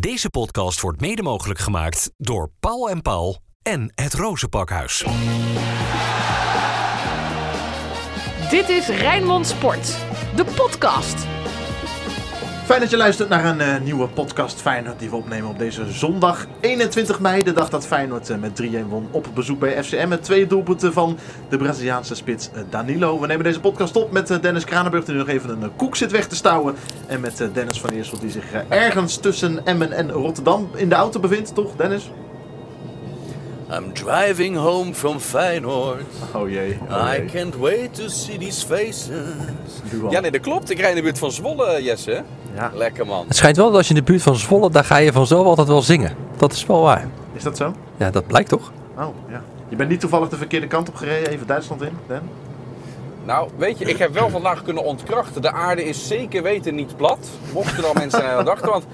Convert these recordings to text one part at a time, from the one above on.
Deze podcast wordt mede mogelijk gemaakt door Paul en Paul en het Rozenpakhuis. Dit is Rijnmond Sport, de podcast. Fijn dat je luistert naar een eh, nieuwe podcast Feyenoord die we opnemen op deze zondag 21 mei. De dag dat Feyenoord eh, met 3-1 won op bezoek bij FCM. Met twee doelpunten van de Braziliaanse spits eh, Danilo. We nemen deze podcast op met Dennis Kranenburg die nog even een koek zit weg te stouwen. En met Dennis van Eersel die zich ergens tussen Emmen en Rotterdam in de auto bevindt. Toch Dennis? I'm driving home from Feyenoord. Oh jee. oh I can't wait to see these faces. Ja, nee, dat klopt. Ik rijd in de buurt van Zwolle, Jesse. Ja. Lekker man. Het schijnt wel dat als je in de buurt van Zwolle, daar ga je vanzelf altijd wel zingen. Dat is wel waar. Is dat zo? Ja, dat blijkt toch? Oh ja. Je bent niet toevallig de verkeerde kant op gereden, even Duitsland in, Dan? Nou, weet je, ik heb wel vandaag kunnen ontkrachten. De aarde is zeker weten niet plat. Mochten er al mensen aan dachten. Want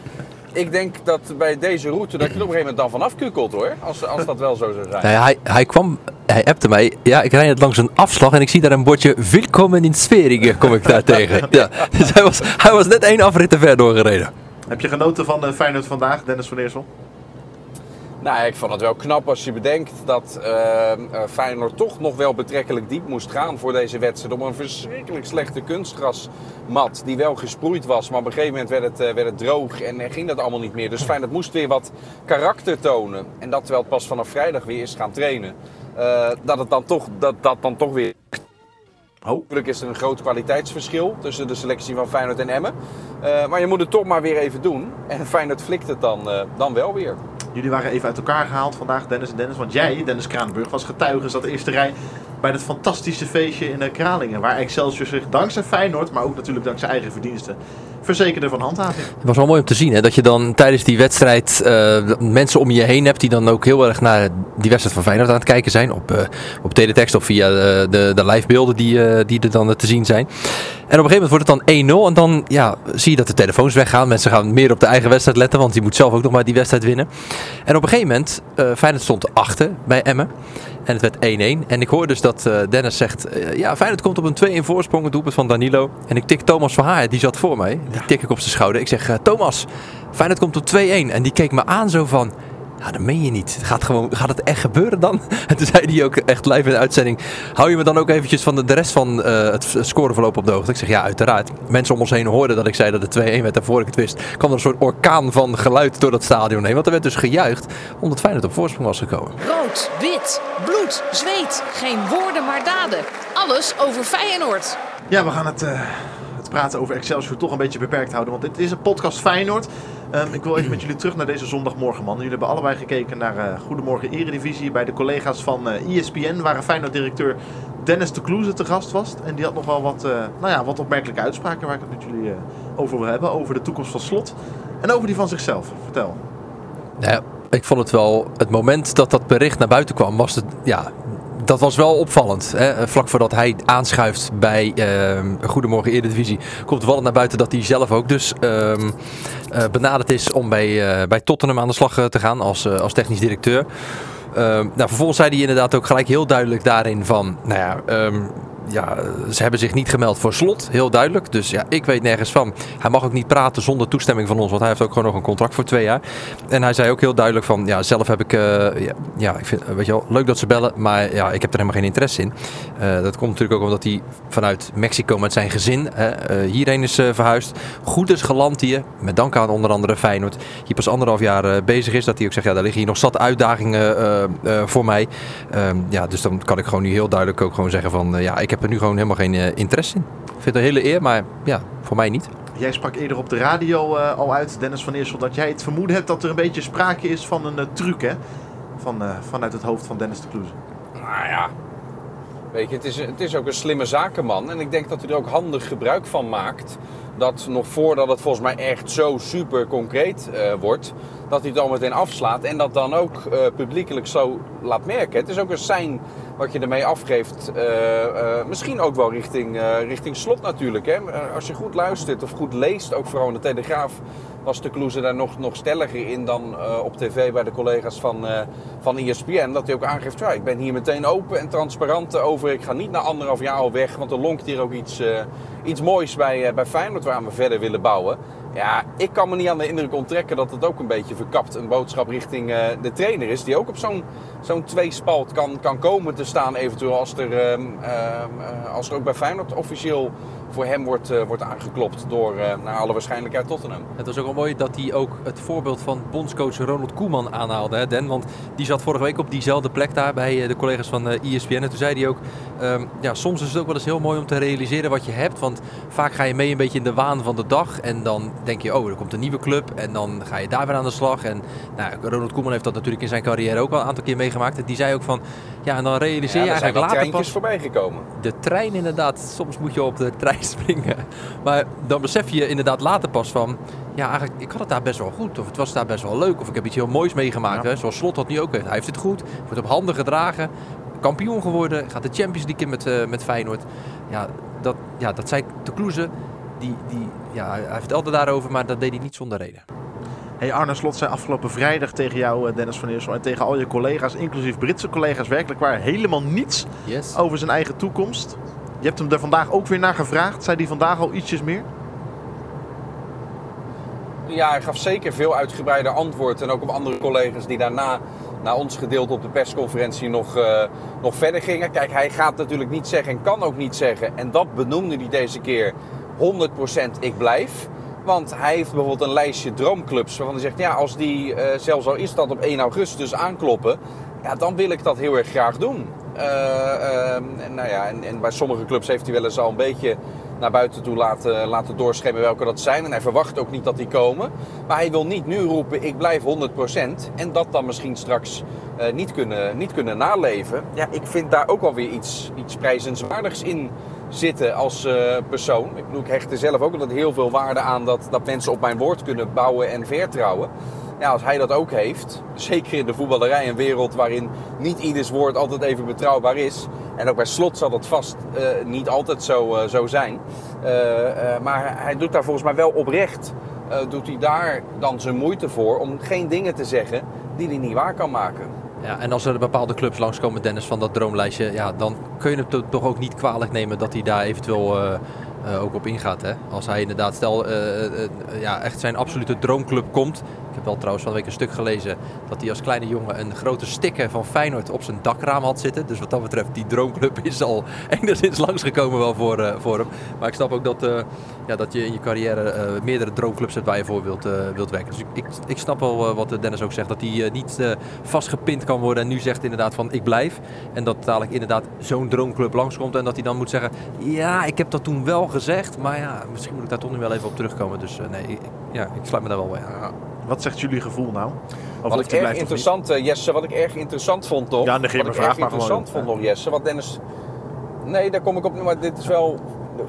ik denk dat bij deze route dat je er op een gegeven moment dan vanaf kukkelt hoor. Als, als dat wel zo zou zijn. Nee, hij, hij kwam, hij appte mij. Ja, ik rijd net langs een afslag en ik zie daar een bordje Welkom in Sverige, kom ik daar tegen. Ja, dus hij was, hij was net één afrit te ver doorgereden. Heb je genoten van eh, Feyenoord vandaag, Dennis van Eersel? Nou, ik vond het wel knap als je bedenkt dat eh, Feyenoord toch nog wel betrekkelijk diep moest gaan voor deze wedstrijd. Op een verschrikkelijk slechte kunstgrasmat die wel gesproeid was. Maar op een gegeven moment werd het, eh, werd het droog en ging dat allemaal niet meer. Dus Feyenoord moest weer wat karakter tonen. En dat terwijl het pas vanaf vrijdag weer is gaan trainen. eh, dat het dan toch, dat, dat dan toch weer. Natuurlijk is er een groot kwaliteitsverschil tussen de selectie van Feyenoord en Emmen. Maar je moet het toch maar weer even doen. En Feyenoord flikt het dan, dan wel weer. Jullie waren even uit elkaar gehaald vandaag, Dennis en Dennis. Want jij, Dennis Kranenburg, was getuige, zat de eerste rij bij dat fantastische feestje in Kralingen. Waar Excelsior zich dankzij Feyenoord, maar ook natuurlijk dankzij eigen verdiensten, verzekerde van handhaving. Het was wel mooi om te zien hè, dat je dan tijdens die wedstrijd eh, mensen om je heen hebt die dan ook heel erg naar die wedstrijd van Feyenoord aan het kijken zijn. Op, eh op teletext of via eh, de, de livebeelden die, die er dan te zien zijn. En op een gegeven moment wordt het dan 1-0 en dan ja, zie je dat de telefoons weggaan. Mensen gaan meer op de eigen wedstrijd letten, want die moet zelf ook nog maar die wedstrijd winnen. En op een gegeven moment, Feyenoord stond achter bij Emmen. En het werd 1-1. En ik hoor dus dat eh, Dennis zegt, eh, ja Feyenoord komt op een 2-1 voorsprong, het doelpunt van Danilo. En ik tik Thomas van Haar, die zat voor mij. Die tik ik op zijn schouder. Ik zeg, eh, Thomas, Feyenoord komt op 2-1. En die keek me aan zo van... Ja, dat meen je niet. Gaat, gewoon, gaat het echt gebeuren dan? En toen zei hij ook echt live in de uitzending... Hou je me dan ook eventjes van de, de rest van eh, het scoreverloop op de hoogte? Ik zeg, ja, uiteraard. Mensen om ons heen hoorden dat ik zei dat het 2-1 werd. En voor ik het wist, kwam er een soort orkaan van geluid door dat stadion heen. Want er werd dus gejuicht, omdat Feyenoord op voorsprong was gekomen. Rood, wit, bloed, zweet. Geen woorden maar daden. Alles over Feyenoord. Ja, we gaan het, eh, het praten over Excelsior toch een beetje beperkt houden. Want dit is een podcast Feyenoord. Ehm, ik wil even met jullie terug naar deze zondagmorgen, man. Jullie hebben allebei gekeken naar eh, Goedemorgen Eredivisie bij de collega's van eh ESPN. Waar Feyenoord-directeur Dennis de Kloeze te gast was. En die had nog wel wat, eh, nou ja, wat opmerkelijke uitspraken waar ik het met jullie over wil hebben. Over de toekomst van Slot. En over die van zichzelf. Vertel. Ja, ik vond het wel, het moment dat dat bericht naar buiten kwam, was het, ja, dat was wel opvallend. Hè? Vlak voordat hij aanschuift bij ehm Goedemorgen Eredivisie, komt wel naar buiten dat hij zelf ook dus eh, benaderd is om bij, eh, bij Tottenham aan de slag eh, te gaan als, als technisch directeur. Ehm, nou, vervolgens zei hij inderdaad ook gelijk heel duidelijk daarin van, nou ja, ja, ze hebben zich niet gemeld voor slot, heel duidelijk. Dus ja, ik weet nergens van. Hij mag ook niet praten zonder toestemming van ons, want hij heeft ook gewoon nog een contract voor twee jaar. En hij zei ook heel duidelijk van, ja, zelf heb ik, eh, ja, ik vind, weet je wel, leuk dat ze bellen, maar ja, ik heb er helemaal geen interesse in. Eh, dat komt natuurlijk ook omdat hij vanuit Mexico met zijn gezin eh, hierheen is verhuisd. Goed is geland hier, met dank aan onder andere Feyenoord. Hier pas anderhalf jaar bezig is, dat hij ook zegt, ja, daar liggen hier nog zat uitdagingen voor mij. Ehm, ja, dus dan kan ik gewoon nu heel duidelijk ook gewoon zeggen van, ja, ik heb er nu gewoon helemaal geen eh, interesse in. Ik vind het een hele eer, maar ja, voor mij niet. Jij sprak eerder op de radio eh, al uit, Dennis van Eersel, dat jij het vermoeden hebt dat er een beetje sprake is van een eh, truc, hè? Van, eh, vanuit het hoofd van Dennis de Kloeze. Nou ja, weet je, het is, het is ook een slimme zakenman. En ik denk dat hij er ook handig gebruik van maakt. Dat nog voordat het volgens mij echt zo super concreet eh, wordt, dat hij het al meteen afslaat. En dat dan ook eh, publiekelijk zo laat merken. Het is ook een sein wat je ermee afgeeft. eh, eh, misschien ook wel richting, eh, richting slot natuurlijk. Hè? Als je goed luistert of goed leest, ook vooral in de Telegraaf, was de Kloeze daar nog, nog stelliger in dan op tv bij de collega's van, van ESPN. Dat hij ook aangeeft, ja, ik ben hier meteen open en transparant over. Ik ga niet na anderhalf jaar al weg, want er lonkt hier ook iets, iets moois bij, bij Feyenoord waar we verder willen bouwen. Ja, ik kan me niet aan de indruk onttrekken dat het ook een beetje verkapt een boodschap richting eh, de trainer is. Die ook op zo'n zo'n tweespalt kan, kan komen te staan eventueel als er, ehm, ehm, eh, als er ook bij Feyenoord officieel voor hem wordt, eh, wordt aangeklopt door eh, naar alle waarschijnlijkheid Tottenham. Het was ook wel mooi dat hij ook het voorbeeld van bondscoach Ronald Koeman aanhaalde, hè, Den. Want die zat vorige week op diezelfde plek daar bij eh, de collega's van ESPN. En toen zei hij ook, ehm, ja, soms is het ook wel eens heel mooi om te realiseren wat je hebt. Want vaak ga je mee een beetje in de waan van de dag. En dan denk je, oh, er komt een nieuwe club. En dan ga je daar weer aan de slag. En nou, Ronald Koeman heeft dat natuurlijk in zijn carrière ook al een aantal keer meegemaakt. En die zei ook van, ja, en dan realiseer je eigenlijk later pas voorbij gekomen. de trein inderdaad. Soms moet je op de trein springen. Maar dan besef je inderdaad later pas van... Ja, eigenlijk, ik had het daar best wel goed. Of het was daar best wel leuk. Of ik heb iets heel moois meegemaakt. Ja. Hè, zoals Slot dat nu ook heeft. Hij heeft het goed. Wordt op handen gedragen. Kampioen geworden. Gaat de Champions League in met, eh, met Feyenoord. Ja, dat, ja, dat zei de Kloeze. Die, die, ja, hij vertelde daarover, maar dat deed hij niet zonder reden. Hey Arne Slot zei afgelopen vrijdag tegen jou, eh, Dennis van Eersel, en tegen al je collega's, inclusief Britse collega's, werkelijk waar helemaal niets Yes. over zijn eigen toekomst. Je hebt hem er vandaag ook weer naar gevraagd. Zei hij vandaag al ietsjes meer? Ja, hij gaf zeker veel uitgebreider antwoord. En ook op andere collega's die daarna naar ons gedeelte op de persconferentie nog, eh, nog verder gingen. Kijk, hij gaat natuurlijk niet zeggen en kan ook niet zeggen. En dat benoemde hij deze keer 100% ik blijf. Want hij heeft bijvoorbeeld een lijstje droomclubs waarvan hij zegt... ja, als die, eh, zelfs al is dat op 1 augustus aankloppen... ja, dan wil ik dat heel erg graag doen. Eh, ehm, en, nou ja, en, en bij sommige clubs heeft hij wel eens al een beetje naar buiten toe laten, laten doorschemmen welke dat zijn. En hij verwacht ook niet dat die komen. Maar hij wil niet nu roepen, ik blijf 100%. En dat dan misschien straks eh, niet, kunnen, niet kunnen naleven. Ja, ik vind daar ook alweer iets, iets prijzenswaardigs in zitten als eh, persoon. Ik bedoel, ik hecht er zelf ook altijd heel veel waarde aan dat, dat mensen op mijn woord kunnen bouwen en vertrouwen. Ja, als hij dat ook heeft, zeker in de voetballerij, een wereld waarin niet ieders woord altijd even betrouwbaar is. En ook bij slot zal dat vast eh, niet altijd zo, eh, zo zijn. Eh, maar hij doet daar volgens mij wel oprecht, doet hij daar dan zijn moeite voor om geen dingen te zeggen die hij niet waar kan maken. Ja, en als er bepaalde clubs langskomen, Dennis, van dat droomlijstje, ja, dan kun je het to- toch ook niet kwalijk nemen dat hij daar eventueel ook op ingaat. Hè? Als hij inderdaad, stel, ja, echt zijn absolute droomclub komt. Ik heb wel trouwens van de week een stuk gelezen dat hij als kleine jongen een grote sticker van Feyenoord op zijn dakraam had zitten. Dus wat dat betreft, die droomclub is al enigszins langsgekomen wel voor, eh, voor hem. Maar ik snap ook dat, eh, ja, dat je in je carrière eh, meerdere droomclubs hebt waar je voor wilt, werken. Dus ik, ik, snap wel wat Dennis ook zegt, dat hij niet vastgepind kan worden en nu zegt inderdaad van ik blijf. En dat dadelijk inderdaad zo'n droomclub langskomt en dat hij dan moet zeggen, ja, ik heb dat toen wel gezegd, maar ja, misschien moet ik daar toch nu wel even op terugkomen. Dus nee, ik, ja, ik sluit me daar wel bij aan. Wat zegt jullie gevoel nou? Wat ik erg interessant, eh, Jesse, wat ik erg interessant vond toch? Ja, negeer mijn ik vraag maar gewoon. interessant vond nog, Jesse, wat Dennis... Nee, daar kom ik op, nu, maar dit is wel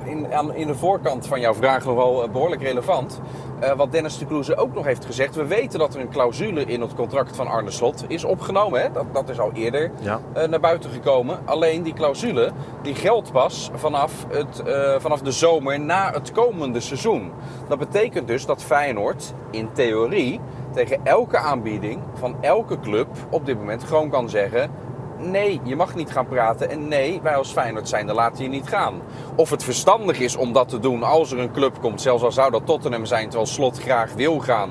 in, aan, in de voorkant van jouw vraag nog wel eh, behoorlijk relevant. Eh, wat Dennis de Kloeze ook nog heeft gezegd. We weten dat er een clausule in het contract van Arne Slot is opgenomen. Hè? Dat, dat is al eerder Ja. eh, naar buiten gekomen. Alleen die clausule die geldt pas vanaf, het, vanaf de zomer na het komende seizoen. Dat betekent dus dat Feyenoord in theorie tegen elke aanbieding van elke club op dit moment gewoon kan zeggen... Nee, je mag niet gaan praten. En nee, wij als Feyenoord zijn, dan laten je niet gaan. Of het verstandig is om dat te doen als er een club komt, zelfs al zou dat Tottenham zijn, terwijl Slot graag wil gaan.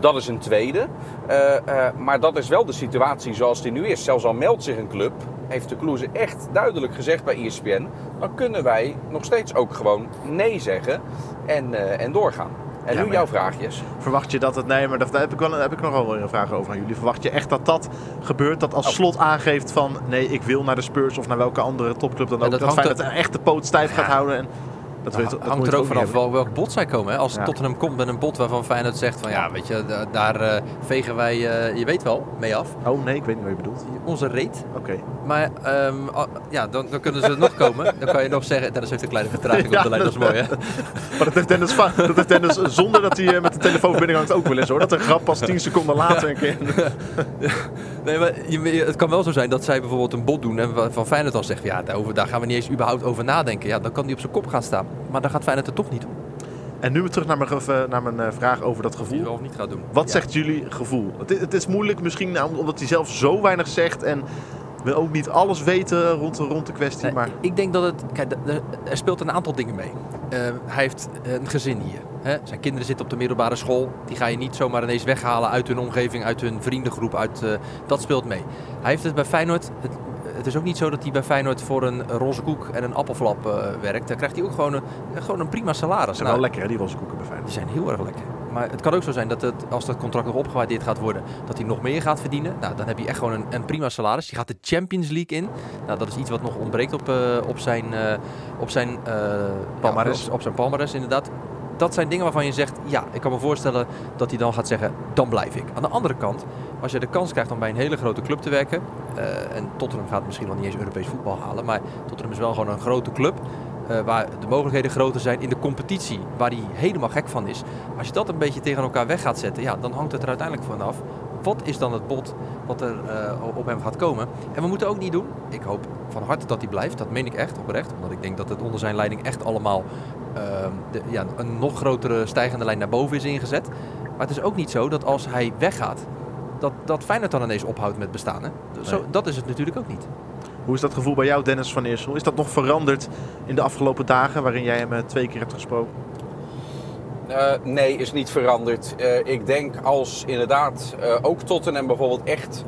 Dat is een tweede. Eh, eh, maar dat is wel de situatie zoals die nu is. Zelfs al meldt zich een club, heeft de Kloeze echt duidelijk gezegd bij ESPN, dan kunnen wij nog steeds ook gewoon nee zeggen en, eh, en doorgaan. En Ja, nu maar jouw ja. vraagjes. Verwacht je dat het... Nee, maar daar heb ik, wel, daar heb ik nog wel een vraag over aan jullie. Verwacht je echt dat dat gebeurt? Dat als Oh. Slot aangeeft van... Nee, ik wil naar de Spurs of naar welke andere topclub dan Ja, ook. dat dat hangt Feyenoord echt de poot stijf gaat houden. En dat weet, dat hangt er ook vanaf wel welk bot zij komen. Hè? Als Ja. Tottenham komt met een bot waarvan Feyenoord zegt van ja, weet je, da- daar eh, vegen wij, eh, je weet wel, mee af. Oh nee, ik weet niet wat je bedoelt. Onze reet. Oké. Maar ehm, ja, dan, dan kunnen ze nog komen. Dan kan je nog zeggen, Dennis heeft een kleine vertraging Ja, op de lijn, dat is mooi hè. Maar dat heeft Dennis, dat heeft Dennis zonder dat hij eh, met de telefoonverbinding hangt ook wel eens hoor. Dat een grap pas 10 seconden later een keer... Nee, maar je, het kan wel zo zijn dat zij bijvoorbeeld een bot doen en van Feyenoord dan zegt, ja, daarover, daar gaan we niet eens überhaupt over nadenken. Ja, dan kan die op zijn kop gaan staan. Maar dan gaat Feyenoord het toch niet doen. En nu weer terug naar mijn, eh, naar mijn eh, vraag over dat gevoel. wel of niet gaat doen. Wat Ja. zegt jullie gevoel? Het is, het is moeilijk misschien nou, omdat hij zelf zo weinig zegt. En we wil ook niet alles weten rond, de- rond de kwestie. Nee, maar Ik denk dat het. Kijk, er speelt een aantal dingen mee. Eh, hij heeft een gezin hier. Hè? Zijn kinderen zitten op de middelbare school. Die ga je niet zomaar ineens weghalen uit hun omgeving, uit hun vriendengroep. Uit, eh, dat speelt mee. Hij heeft het bij Feyenoord. Het, het is ook niet zo dat hij bij Feyenoord voor een roze koek en een appelflap eh, werkt. Dan krijgt hij ook gewoon een, gewoon een prima salaris. ze zijn Nou, wel lekker hè, die roze koeken bij Feyenoord. die zijn heel erg lekker. Maar het kan ook zo zijn dat het, als dat contract nog opgewaardeerd gaat worden, dat hij nog meer gaat verdienen. Nou, dan heb je echt gewoon een, een prima salaris. Je gaat de Champions League in. Nou, dat is iets wat nog ontbreekt op, eh, op zijn, eh, op zijn eh, Palmares. ja, op, op zijn palmares, inderdaad. Dat zijn dingen waarvan je zegt, ja, ik kan me voorstellen dat hij dan gaat zeggen, dan blijf ik. Aan de andere kant, als je de kans krijgt om bij een hele grote club te werken, eh, en Tottenham gaat misschien wel niet eens Europees voetbal halen, maar Tottenham is wel gewoon een grote club. eh, waar de mogelijkheden groter zijn in de competitie, waar hij helemaal gek van is. Als je dat een beetje tegen elkaar weg gaat zetten, ja, dan hangt het er uiteindelijk vanaf. Wat is dan het bod wat er eh, op hem gaat komen? En we moeten ook niet doen. Ik hoop van harte dat hij blijft. Dat meen ik echt oprecht. Omdat ik denk dat het onder zijn leiding echt allemaal ehm, de, ja, een nog grotere stijgende lijn naar boven is ingezet. Maar het is ook niet zo dat als hij weggaat, dat, dat Feyenoord dan ineens ophoudt met bestaan. Hè? Zo, Nee. Dat is het natuurlijk ook niet. Hoe is dat gevoel bij jou, Dennis van Eersel? Is dat nog veranderd in de afgelopen dagen, waarin jij hem eh, twee keer hebt gesproken? Eh, nee, is niet veranderd. Eh, ik denk als inderdaad eh, ook Tottenham bijvoorbeeld echt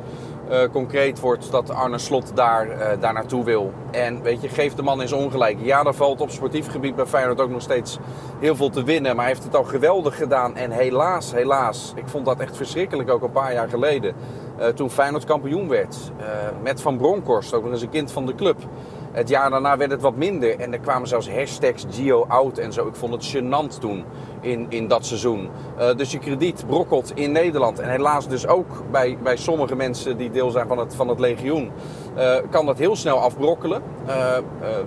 concreet wordt dat Arne Slot daar, daar naartoe wil. En weet je, geef de man eens ongelijk. Ja, er valt op sportief gebied bij Feyenoord ook nog steeds heel veel te winnen. Maar hij heeft het al geweldig gedaan. En helaas, helaas, ik vond dat echt verschrikkelijk ook een paar jaar geleden. toen Feyenoord kampioen werd. met Van Bronckhorst, ook nog eens een kind van de club. Het jaar daarna werd het wat minder. En er kwamen zelfs hashtags Gio out en zo. Ik vond het gênant toen in, in dat seizoen. Eh, dus je krediet brokkelt in Nederland. En helaas dus ook bij, bij sommige mensen die deel zijn van het, van het legioen. eh, kan dat heel snel afbrokkelen. Eh,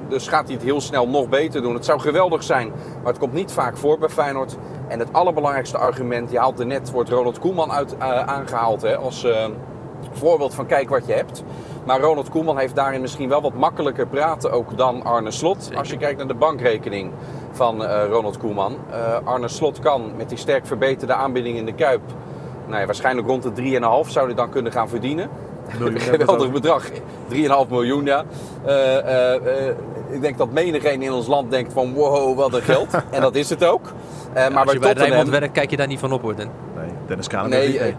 dus gaat hij het heel snel nog beter doen. Het zou geweldig zijn, maar het komt niet vaak voor bij Feyenoord. En het allerbelangrijkste argument, je haalt er net, wordt Ronald Koeman uit, eh, aangehaald hè, als voorbeeld van kijk wat je hebt. Maar Ronald Koeman heeft daarin misschien wel wat makkelijker praten ook dan Arne Slot. Als je kijkt naar de bankrekening van eh, Ronald Koeman. Eh, Arne Slot kan met die sterk verbeterde aanbieding in de Kuip... Nou ja, waarschijnlijk rond de 3,5 zou hij dan kunnen gaan verdienen. Miljoen, geweldig bedrag. 3,5 miljoen, ja. Eh, ik denk dat menigeen in ons land denkt van wow, wat een geld. en dat is het ook. Eh, maar als bij je bij Rijnmond werkt, kijk je daar niet van op hoor. Den. Nee, Dennis Kranenburg Nee, niet,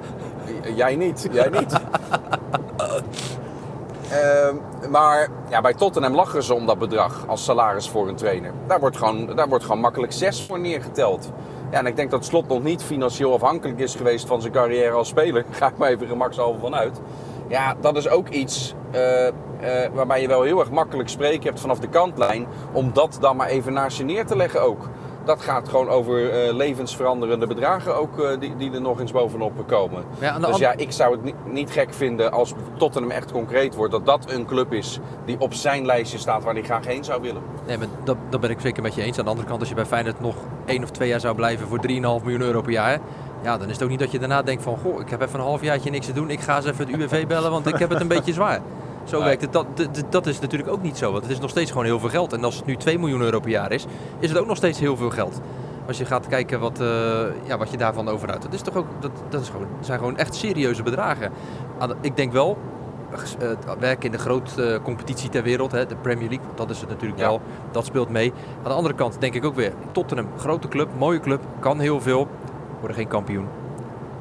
nee. jij niet. Jij niet. Ehm, maar ja, bij Tottenham lachen ze om dat bedrag als salaris voor een trainer. Daar wordt gewoon, daar wordt gewoon makkelijk 6 voor neergeteld. Ja, en ik denk dat Slot nog niet financieel afhankelijk is geweest van zijn carrière als speler. Ga ik maar even gemakshalve vanuit. Ja, dat is ook iets eh, eh, waarbij je wel heel erg makkelijk spreken hebt vanaf de kantlijn. Om dat dan maar even naast je neer te leggen ook. Dat gaat gewoon over eh, levensveranderende bedragen ook eh, die, die er nog eens bovenop komen. Ja, Dus ja, ik zou het niet, niet gek vinden als Tottenham echt concreet wordt. Dat dat een club is die op zijn lijstje staat waar hij graag heen zou willen. Nee, maar dat, dat ben ik zeker met je eens. Aan de andere kant, als je bij Feyenoord nog één of twee jaar zou blijven voor 3,5 miljoen euro per jaar. Ja, dan is het ook niet dat je daarna denkt van, goh, ik heb even een halfjaartje niks te doen. Ik ga eens even het UWV bellen, want ik heb het een beetje zwaar. Zo Nee. werkt het. Dat, dat, is natuurlijk ook niet zo. Want het is nog steeds gewoon heel veel geld. En als het nu 2 miljoen euro per jaar is, is het ook nog steeds heel veel geld. Als je gaat kijken wat, eh, ja, wat je daarvan overhoudt. Dat, is toch ook, dat, dat is gewoon, zijn gewoon echt serieuze bedragen. Ik denk wel, eh, werken in de grootste competitie ter wereld, hè, de Premier League, dat is het natuurlijk Ja. wel. Dat speelt mee. Aan de andere kant denk ik ook weer, Tottenham, grote club, mooie club, kan heel veel. Worden geen kampioen.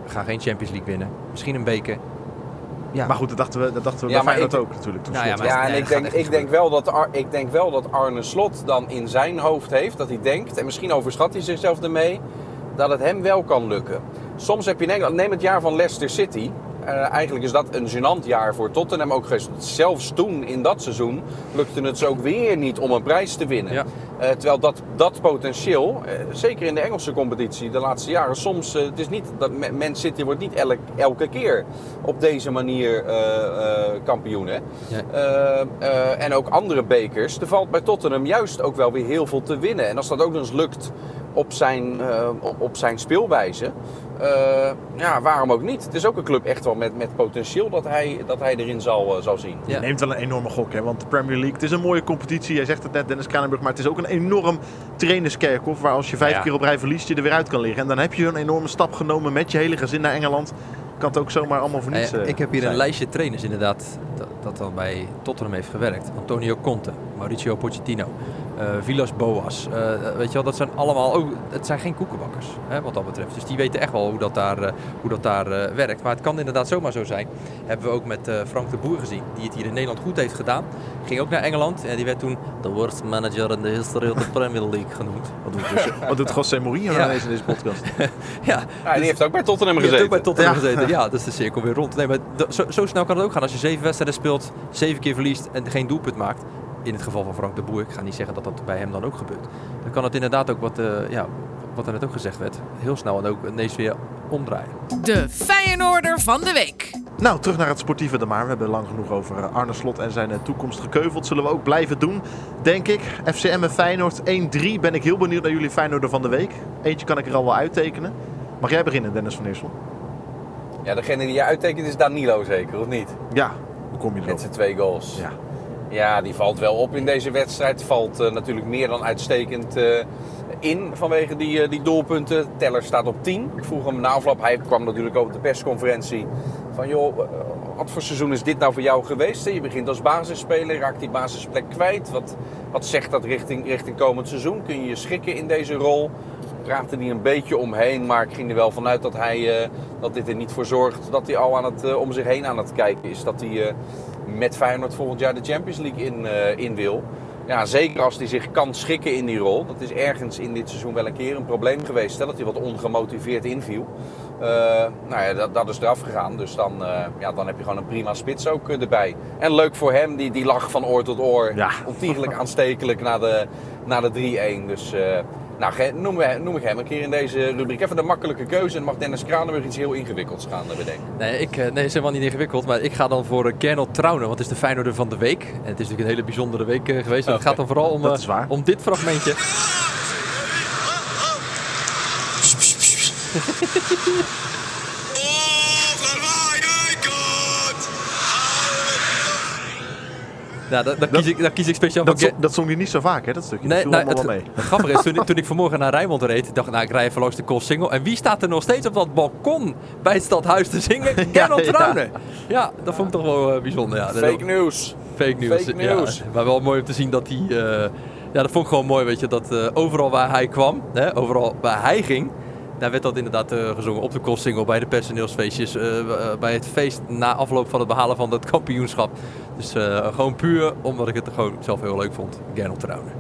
Gaan geen Champions League winnen. Misschien een beker. Ja, Maar goed, dat dachten we, dat dachten we Ja, bij maar Feyenoord ik- ook natuurlijk. Toen Nou ja, Ja, en nee, ik denk, ik, denk wel dat Ar- ik denk wel dat Arne Slot dan in zijn hoofd heeft, dat hij denkt, en misschien overschat hij zichzelf ermee, dat het hem wel kan lukken. Soms heb je in Engeland, neem het jaar van Leicester City. Eh, eigenlijk is dat een gênant jaar voor Tottenham ook geweest. Zelfs toen, in dat seizoen, lukte het ze ook weer niet om een prijs te winnen. Ja. Eh, terwijl dat, dat potentieel, eh, zeker in de Engelse competitie de laatste jaren, soms, het is niet dat Ma- Man City wordt niet elk, elke keer op deze manier kampioen. Hè? Ja. En ook andere bekers. Er valt bij Tottenham juist ook wel weer heel veel te winnen. En als dat ook nog eens lukt op zijn, eh, op, op zijn speelwijze, eh, ja, waarom ook niet? Het is ook een club echt wel met, met potentieel dat hij, dat hij erin zal, eh, zal zien. Ja. Je neemt wel een enorme gok, hè? want de Premier League, het is een mooie competitie. Jij zegt het net, Dennis Kranenburg, maar het is ook een enorm trainerskerkhof... waar als je vijf Ja. keer op rij verliest, je er weer uit kan liggen. En dan heb je een enorme stap genomen met je hele gezin naar Engeland. kan het ook zomaar allemaal voor niets ja, ik heb hier zijn. een lijstje trainers inderdaad dat, dat dan bij Tottenham heeft gewerkt. Antonio Conte, Mauricio Pochettino, Villas Boas. Eh, weet je wel, dat zijn allemaal ook, het zijn geen koekenbakkers hè, wat dat betreft. Dus die weten echt wel hoe dat daar, eh, hoe dat daar eh, werkt. Maar het kan inderdaad zomaar zo zijn. Hebben we ook met eh, Frank de Boer gezien, die het hier in Nederland goed heeft gedaan. Ging ook naar Engeland en die werd toen de worst manager in de history of the Premier League genoemd. Wat doet dus? Wat doet José Mourinho Ja. in deze podcast? ja, Ja, die heeft ook bij Tottenham Die heeft gezeten. ook bij Tottenham Ja. gezeten. Ja, dat is de cirkel weer rond. Nee, maar zo, zo snel kan het ook gaan. Als je zeven wedstrijden speelt, zeven keer verliest en geen doelpunt maakt. In het geval van Frank de Boer, ik ga niet zeggen dat dat bij hem dan ook gebeurt. Dan kan het inderdaad ook, wat, eh, ja, wat er net ook gezegd werd, heel snel en ook ineens weer omdraaien. De Feyenoorder van de week. Nou, terug naar het sportieve de maar. We hebben lang genoeg over Arne Slot en zijn eh, toekomst gekeuveld. Zullen we ook blijven doen, denk ik. FCM en Feyenoord 1-3. Ben ik heel benieuwd naar jullie Feyenoorder van de week. Eentje kan ik er al wel uittekenen. Mag jij beginnen, Dennis van Eersel? Ja, degene die je uittekent is Danilo zeker, of niet? Ja, hoe kom je Met erop? zijn twee goals. Ja. Ja, die valt wel op in deze wedstrijd. Valt eh, natuurlijk meer dan uitstekend eh, in vanwege die, eh, die doelpunten. Teller staat op 10. Ik vroeg hem na hij kwam natuurlijk ook op de persconferentie. Van joh, wat voor seizoen is dit nou voor jou geweest? Je begint als basisspeler, raakt die basisplek kwijt. Wat, wat zegt dat richting, richting komend seizoen? Kun je je schikken in deze rol? Praatte hij een beetje omheen, maar ik ging er wel vanuit dat, hij, eh, dat dit er niet voor zorgt dat hij al aan het, eh, om zich heen aan het kijken is. Dat hij eh, met Feyenoord volgend jaar de Champions League in, in wil. Ja, zeker als hij zich kan schikken in die rol. Dat is ergens in dit seizoen wel een keer een probleem geweest. Hè? Dat hij wat ongemotiveerd inviel. Nou ja, dat, dat is eraf gegaan. Dus dan, ja, dan heb je gewoon een prima spits ook erbij. En leuk voor hem, die, die lag van oor tot oor. Ja. Ontiegelijk aanstekelijk na de, na de 3-1. Dus nou, ge- noem, we- noem ik hem een keer in deze rubriek. Even de makkelijke keuze. En mag Dennis Kranenburg iets heel ingewikkelds gaan eh, bedenken. Nee, ik, eh, nee, is helemaal niet ingewikkeld. Maar ik ga dan voor uh, Gernot Trauner, want het is de Feyenoorder van de week. En het is natuurlijk een hele bijzondere week eh, geweest. En het Oké. gaat dan vooral om, Dat eh, is waar. om dit fragmentje. Nou, daar, daar kies ik, daar kies ik speciaal Dat, voor. zo- dat zong hij niet zo vaak, hè, dat stukje. Nee, dat nou, het, mee. het grappige is, toen, ik- toen ik vanmorgen naar Rijnmond reed, dacht ik, nou, ik rij even langs de Koolsingel. En wie staat er nog steeds op dat balkon bij het stadhuis te zingen? Gernot ja. Trauner. Ja, dat vond ik toch wel eh, bijzonder. Ja. Fake news. Fake news. Fake ja. news. maar wel mooi om te zien dat hij... eh, ja, dat vond ik gewoon mooi, weet je. Dat eh, overal waar hij kwam, hè, overal waar hij ging... Daar werd dat inderdaad eh, gezongen op de Koolsingel, bij de personeelsfeestjes, eh, eh, bij het feest na afloop van het behalen van dat kampioenschap. Dus gewoon puur omdat ik het gewoon zelf heel leuk vond. Gernot Trauner.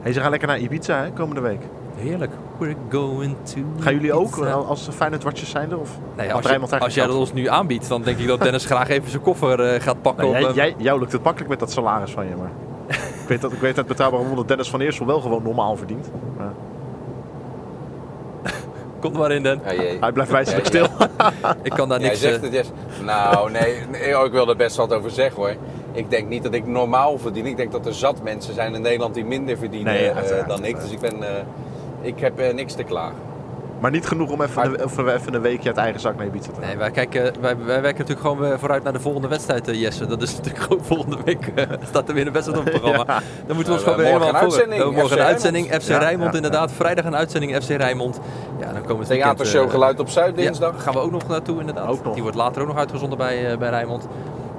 Hey, ze gaan lekker naar Ibiza, hè, komende week. Heerlijk. We're going to Gaan jullie ook, als Feyenoord-watchers zijn er? Of? Nee, als, je, als jij dat ons nu aanbiedt, dan denk ik dat Dennis graag even zijn koffer gaat pakken. Nou, jij, jij, jou lukt het makkelijk met dat salaris van je, maar... ik, weet dat, ik weet uit betrouwbare bron dat Dennis van Eersel wel gewoon normaal verdient. Maar Komt maar in, Den. Hij blijft wijselijk Ja, stil. Ik kan daar Jij niks... zegt eh, het, yes. Nou, nee, nee, oh, ik wil er best wat over zeggen hoor. Ik denk niet dat ik normaal verdien. Ik denk dat er zat mensen zijn in Nederland die minder verdienen Nee, eh, dan ik. Dus ik ben, eh, ik heb eh, niks te klagen. Maar niet genoeg om even, een, even een weekje uit eigen zak naar Ibiza te gaan. Nee, wij, kijken, wij, wij werken natuurlijk gewoon weer vooruit naar de volgende wedstrijd, eh, Jesse. Dat is natuurlijk gewoon volgende week. eh, staat er weer een wedstrijd op het programma. Dan moeten we ons Nou, gewoon weer helemaal een voor. uitzending, We hebben morgen een uitzending. FC Ja, Rijnmond ja, inderdaad. Vrijdag een uitzending FC Rijnmond. Ja, dan komen Theatershow eh, Geluid op Zuid dinsdag. daar gaan we ook nog naartoe inderdaad. Ook nog. Die wordt later ook nog uitgezonden bij, eh, bij Rijnmond.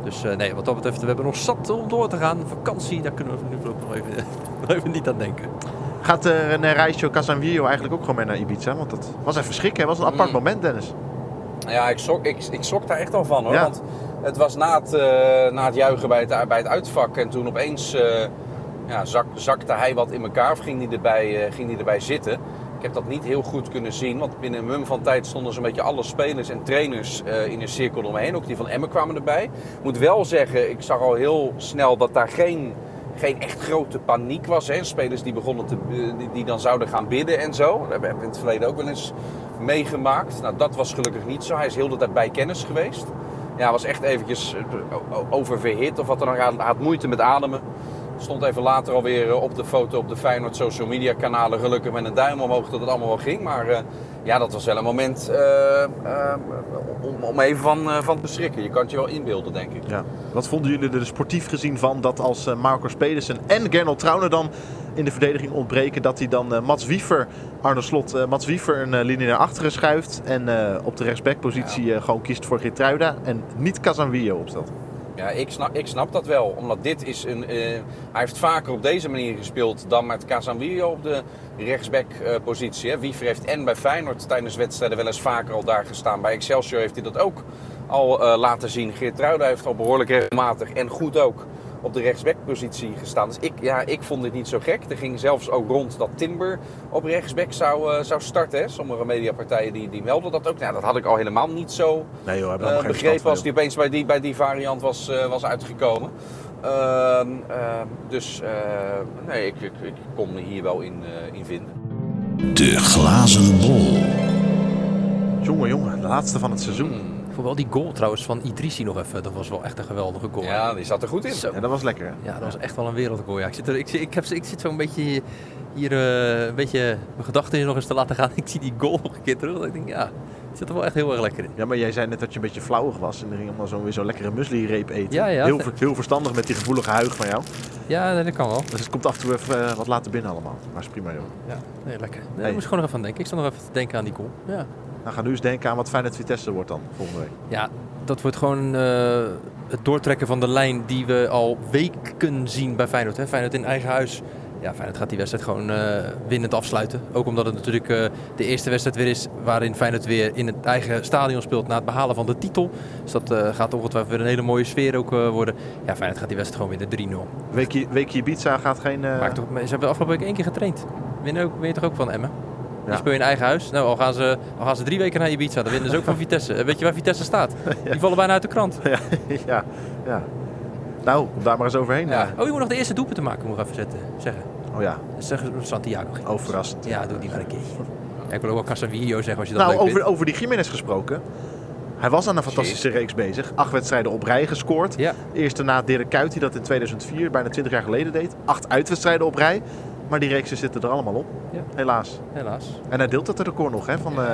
Dus eh, nee, wat dat betreft, we hebben nog zat om door te gaan. Vakantie, daar kunnen we nu voorlopig nog even, nog even niet aan denken. Gaat uh, René Reisjo Casanvillo eigenlijk ook gewoon mee naar Ibiza? Want dat was even schrikken. Het was een apart Mm. moment, Dennis. Ja, ik schrok, ik, ik daar echt wel van hoor. Ja. Want het was na het, eh, na het juichen bij het, bij het uitvak. En toen opeens eh, ja, zak, zakte hij wat in elkaar. Of ging hij, erbij, eh, ging hij erbij zitten. Ik heb dat niet heel goed kunnen zien. Want binnen een mum van tijd stonden zo'n beetje alle spelers en trainers eh, in een cirkel omheen. Ook die van Emmen kwamen erbij. Ik moet wel zeggen, ik zag al heel snel dat daar geen, geen echt grote paniek was. Hè. Spelers die, begonnen te, eh, die, die dan zouden gaan bidden en zo. Dat hebben we in het verleden ook wel eens meegemaakt. Nou, dat was gelukkig niet zo. Hij is heel de tijd bij kennis geweest. Ja, was echt eventjes eh, oververhit of wat dan ook. Hij had moeite met ademen. Stond even later alweer eh, op de foto op de Feyenoord social media kanalen. Gelukkig met een duim omhoog dat het allemaal wel ging. Maar eh, ja, dat was wel een moment eh, om, even van, van te schrikken. Je kan het je wel inbeelden, denk ik. Ja. Wat vonden jullie er sportief gezien van dat als Marcos Pedersen en Gernot Trauner dan in de verdediging ontbreken, dat hij dan Mats Wiever, Arne Slot, Mats Wiever een linie naar achteren schuift en op de rechtsbackpositie eh, gewoon kiest voor Geertruida en niet Casanvillo opstelt? Ja, ik snap, ik snap dat wel. Omdat dit is een. eh, hij heeft vaker op deze manier gespeeld dan met Casemiro op de rechtsback-positie. hè. Wiever heeft en bij Feyenoord tijdens wedstrijden wel eens vaker al daar gestaan. Bij Excelsior heeft hij dat ook al eh, laten zien. Geert Truida heeft al behoorlijk regelmatig en goed ook op de rechtsback-positie gestaan. Dus ik, ja, ik vond dit niet zo gek. Er ging zelfs ook rond dat Timber op rechtsback zou, eh, zou starten. Hè. Sommige mediapartijen die, die melden dat ook. Nou, dat had ik al helemaal niet zo Nee joh, geen begrepen als die opeens bij die, bij die variant was, eh, was uitgekomen. Ehm, ehm, dus eh, nee, ik, ik, ik kon me hier wel in, eh, in vinden. De glazen bol. Jongen, jongen, de laatste van het seizoen. Ik wel die goal trouwens van Idrissi nog even. Dat was wel echt een geweldige goal. Ja, die zat er goed in. Zo. Ja, dat was lekker hè? Ja, dat was echt wel een wereldgoal. Ja, ik, zit er, ik, zit- ik, heb, ik zit zo een beetje hier, hier, eh, een beetje mijn gedachten nog eens te laten gaan. Ik zie die goal nog een keer terug. Ik denk, ja, het zit er wel echt heel erg lekker in. Ja, maar jij zei net dat je een beetje flauwig was en er ging allemaal zo weer zo'n lekkere muesli-reep eten. Ja, ja. Heel, ver- heel verstandig met die gevoelige huig van jou. Ja, nee, dat kan wel. Dus het komt af en toe even eh, wat later binnen allemaal. Maar is prima joh. Ja, nee, lekker. Nee, Hey. Daar moest ik gewoon nog even aan denken. Ik sta nog even te denken aan die goal. Ja. Nou, ga nu eens denken aan wat Feyenoord Vitesse wordt dan volgende week. Ja, dat wordt gewoon eh, het doortrekken van de lijn die we al weken zien bij Feyenoord. Hè. Feyenoord in eigen huis. Ja, Feyenoord gaat die wedstrijd gewoon eh, winnend afsluiten. Ook omdat het natuurlijk eh, de eerste wedstrijd weer is waarin Feyenoord weer in het eigen stadion speelt na het behalen van de titel. Dus dat gaat ongetwijfeld weer een hele mooie sfeer ook worden. Ja, Feyenoord gaat die wedstrijd gewoon winnen 3-0. Weekje, weekje Ibiza gaat geen... Maakt toch, ze hebben afgelopen week één keer getraind. Winnen ook, win je toch ook van Emmen? Ja. Die speel je in eigen huis. Nou, al gaan, ze, al gaan ze drie weken naar Ibiza, dan winnen ze ook van Vitesse. Eh, Weet je waar Vitesse staat? Die vallen bijna uit de krant. ja, ja, ja. Nou, kom daar maar eens overheen. Ja. Oh, je moet nog de eerste doelpunt te maken, moet ik even zetten, zeggen. Oh ja, Zeg Santiago. oh verrassend. Ja, doe die maar een keer. Ja, ik wil ook wel Casavillo zeggen als je dat Nou, leuk over, vindt. over die Jiménez gesproken. Hij was aan een fantastische reeks bezig. Acht wedstrijden op rij gescoord. Ja, Eerste na Dirk Kuyt, die dat in 2004, bijna 20 jaar geleden deed. Acht uitwedstrijden op rij. Maar die reeksen zitten er allemaal op, Ja. helaas. helaas. En hij deelt het record nog, hè, van eh,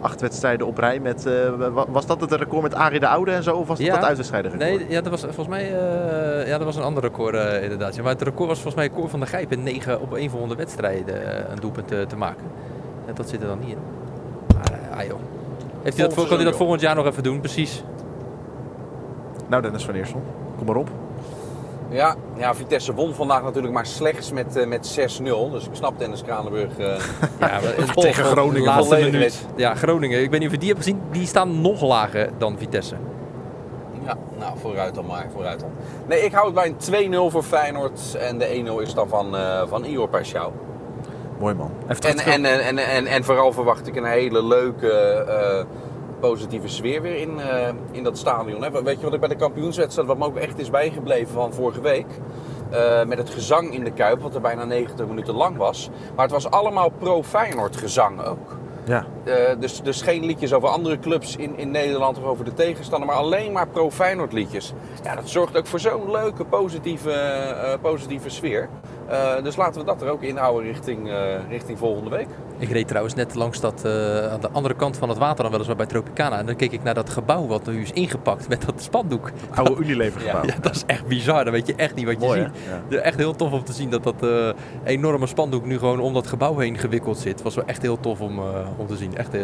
acht wedstrijden op rij. Met, eh, wa- was dat het record met Arie de Oude en zo? Of was dat Ja. dat uitwedstrijden record? Nee, ja, dat was volgens mij eh, ja, dat was een ander record eh, inderdaad. Ja, maar het record was volgens mij Cor van der Gijp in 9 op 1 voor 100 wedstrijden een doelpunt te, te maken. Ja, dat zit er dan niet in. Maar ah, joh. Heeft hij dat, kan hij dat volgend jaar nog even doen? Precies. Nou, Dennis van Eersel, kom maar op. Ja, ja, Vitesse won vandaag natuurlijk maar slechts met, eh, met 6-0. Dus ik snap Dennis Kranenburg. eh, Ja, maar, Tegen Groningen. laatste minuut. Ja, Groningen. Ik weet niet of je die hebt gezien. Die staan nog lager dan Vitesse. ja, nou, vooruit dan maar, vooruit dan. Nee, ik hou het bij een 2-0 voor Feyenoord. En de 1-0 is dan van, eh van Ior Paschal. Mooi man. En, en, en, en, en, en vooral verwacht ik een hele leuke, eh, positieve sfeer weer in, eh, in dat stadion. Hè. Weet je wat ik bij de kampioenswedstrijd, wat me ook echt is bijgebleven van vorige week? eh, met het gezang in de Kuip, wat er bijna 90 minuten lang was. Maar het was allemaal pro-Feyenoord gezang ook. ja. Eh, dus, dus geen liedjes over andere clubs in, in Nederland of over de tegenstander, maar alleen maar pro-Feyenoord liedjes. Ja, dat zorgt ook voor zo'n leuke, positieve, positieve sfeer. Eh, dus laten we dat er ook inhouden richting, eh, richting volgende week. Ik reed trouwens net langs dat, eh, aan de andere kant van het water dan weliswaar bij Tropicana. En dan keek ik naar dat gebouw wat nu is ingepakt met dat spandoek. Oude Unilever gebouw. Ja, dat is echt bizar. Dan weet je echt niet wat je Mooi, ziet. Ja, Echt heel tof om te zien dat dat eh, enorme spandoek nu gewoon om dat gebouw heen gewikkeld zit. was wel echt heel tof om, eh, om te zien. Echt eh,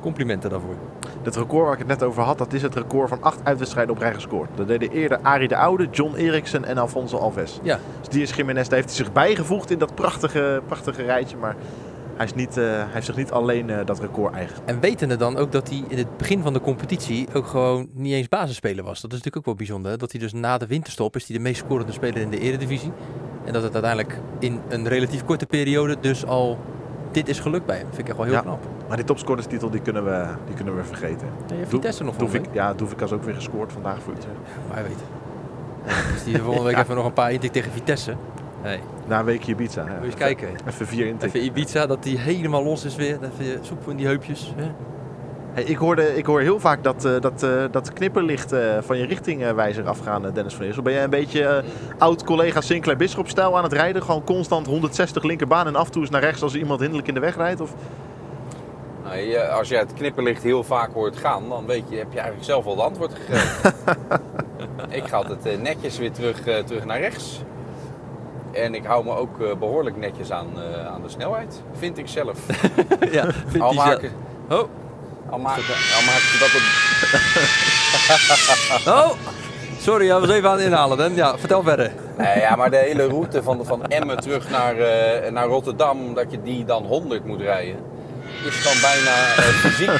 complimenten daarvoor. Het record waar ik het net over had, dat is het record van acht uitwedstrijden op rij gescoord. Dat deden eerder Arie de Oude, John Eriksen en Alfonso Alves. Ja, Dus die is Jiménez, heeft hij zich bijgevoegd in dat prachtige, prachtige rijtje. Maar hij, is niet, eh, hij heeft zich niet alleen eh, dat record eigen. en wetende dan ook dat hij in het begin van de competitie ook gewoon niet eens basisspeler was. Dat is natuurlijk ook wel bijzonder. hè. Dat hij dus na de winterstop is hij de meest scorende speler in de eredivisie. En dat het uiteindelijk in een relatief korte periode dus al dit is gelukt bij hem. Vind ik echt wel heel Ja. knap. Maar die topscorerstitel die kunnen, we, die kunnen we vergeten. Ja, je Vitesse nog Doefik, volgende ja, Doefik has ook weer gescoord vandaag voor Utrecht. Maar hij weet. Dus die volgende week even nog een paar intik tegen Vitesse. Nee, Na een weekje Ibiza. Ja. moet je eens kijken. Even vier intikken. Even Ibiza, dat die helemaal los is weer. Even soep in die heupjes. Hè? Hey, ik, hoorde, ik hoor heel vaak dat, eh, dat, eh, dat knipperlicht eh, van je richtingwijzer afgaan, Dennis van Eersel. Ben jij een beetje oud-collega Sinclair Bisschop-stijl aan het rijden? Gewoon constant 160 linkerbaan en af en toe eens naar rechts als er iemand hinderlijk in de weg rijdt? Of... Nou, je- als je het knipperlicht heel vaak hoort gaan, dan weet je, heb je eigenlijk zelf al het antwoord gegeven. ik ga altijd netjes weer terug, terug naar rechts. En ik hou me ook eh, behoorlijk netjes aan, eh, aan de snelheid, vind ik zelf. ja, Al zelf- maken, Oh, al maken, al maken ze dat op... oh. Sorry, hij was even aan het inhalen. Dan. Ja, vertel verder. Nee, ja, maar de hele route van, van Emmen terug naar, eh, naar Rotterdam, dat je die dan 100 moet rijden, is gewoon bijna eh, fysiek.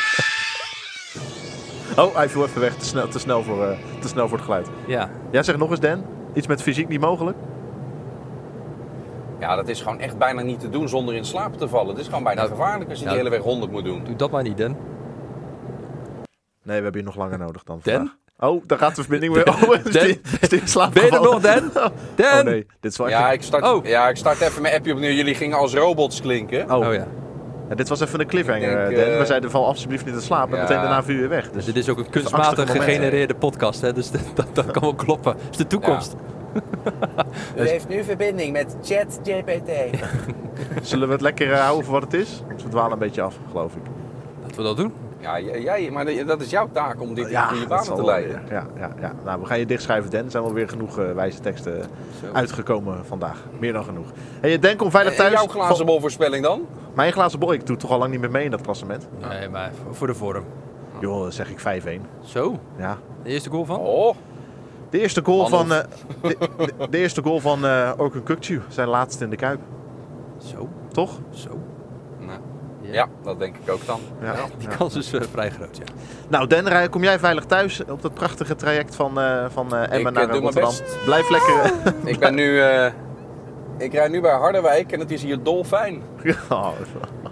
Oh, hij viel even weg. Te snel, te snel, voor, eh, te snel voor het geluid. Ja. Ja, zeg nog eens, Dan. Iets met fysiek niet mogelijk? Ja, dat is gewoon echt bijna niet te doen zonder in slaap te vallen. Het is gewoon bijna Nou, gevaarlijk als je die hele weg 100 moet doen. Doe dat maar niet, Dan. Nee, we hebben je nog langer nodig dan Dan? vandaag. Oh, daar gaat de verbinding weer. Oh, is die- is die in slaap Ben je er nog? Dan? Oh Dan? nee, dit is wel Ja ik, start, Oh. ja, ik start even mijn appje opnieuw. Jullie gingen als robots klinken. Oh, Oh ja. Ja, dit was even een cliffhanger, denk, Dan. eh, We zeiden val alsjeblieft niet te slapen. En ja. meteen daarna je weer weg. Dus Dus dit is ook een kunstmatig gegenereerde podcast, hè? Dus dat, dat kan wel kloppen. Dat is de toekomst. U heeft nu verbinding met ChatGPT. zullen we het lekker eh, houden voor wat het is? Want we dwalen een beetje af, geloof ik. Laten we dat doen. Ja, jij, maar dat is jouw taak om dit in goede dat banen te leiden. Ja, ja, ja. Nou, we gaan je dichtschrijven, Dan. Er zijn wel weer genoeg eh, wijze teksten Zo. uitgekomen vandaag. Meer dan genoeg. Hey, Dan, kom veilig En thuis. jouw glazen bol voorspelling dan? Mijn glazen bol, ik doe toch al lang niet meer mee in dat klassement. Nee, maar voor de vorm. Joh, zeg ik 5-1. Zo, Ja. de eerste goal van? Oh, De eerste goal van, eh, de, de- de eerste goal van eh Orkun Kukcu, zijn laatste in de Kuip. Zo, Toch? zo. nou, Ja. ja, dat denk ik ook dan. Ja. Die Ja. kans is eh, vrij groot, ja. Nou, Den, rij- kom jij veilig thuis op dat prachtige traject van, eh van eh, Emmen naar doe mijn Rotterdam? best. Blijf lekker. Ik ben nu... eh, ik rijd nu bij Harderwijk en het is hier dolfijn. Oh,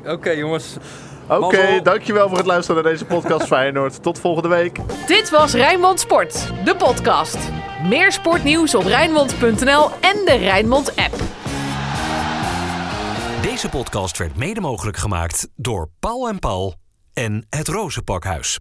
Oké, jongens. Oké, dankjewel voor het luisteren naar deze podcast Feyenoord. Tot volgende week. Dit was Rijnmond Sport, de podcast. Meer sportnieuws op Rijnmond.nl en de Rijnmond app. Deze podcast werd mede mogelijk gemaakt door Paul en Paul en het Rozenpakhuis.